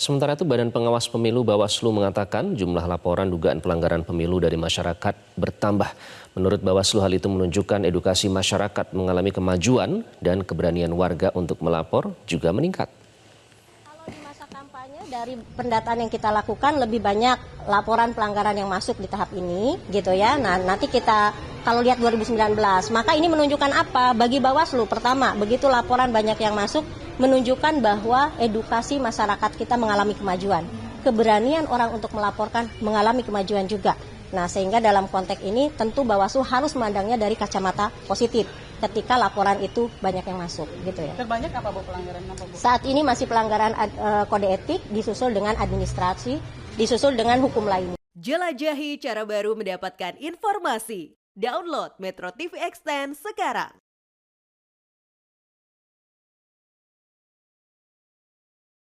Sementara itu Badan Pengawas Pemilu Bawaslu mengatakan jumlah laporan dugaan pelanggaran pemilu dari masyarakat bertambah. Menurut Bawaslu hal itu menunjukkan edukasi masyarakat mengalami kemajuan dan keberanian warga untuk melapor juga meningkat. Dari pendataan yang kita lakukan lebih banyak laporan pelanggaran yang masuk di tahap ini gitu ya. Nah, nanti kita kalau lihat 2019, maka ini menunjukkan apa? Bagi Bawaslu pertama, begitu laporan banyak yang masuk menunjukkan bahwa edukasi masyarakat kita mengalami kemajuan. Keberanian orang untuk melaporkan mengalami kemajuan juga. Nah, sehingga dalam konteks ini tentu Bawaslu harus memandangnya dari kacamata positif ketika laporan itu banyak yang masuk gitu ya. Terbanyak apa Bu pelanggaran apa Bu? Saat ini masih pelanggaran uh, kode etik disusul dengan administrasi, disusul dengan hukum lainnya. Jelajahi cara baru mendapatkan informasi. Download Metro TV Extend sekarang.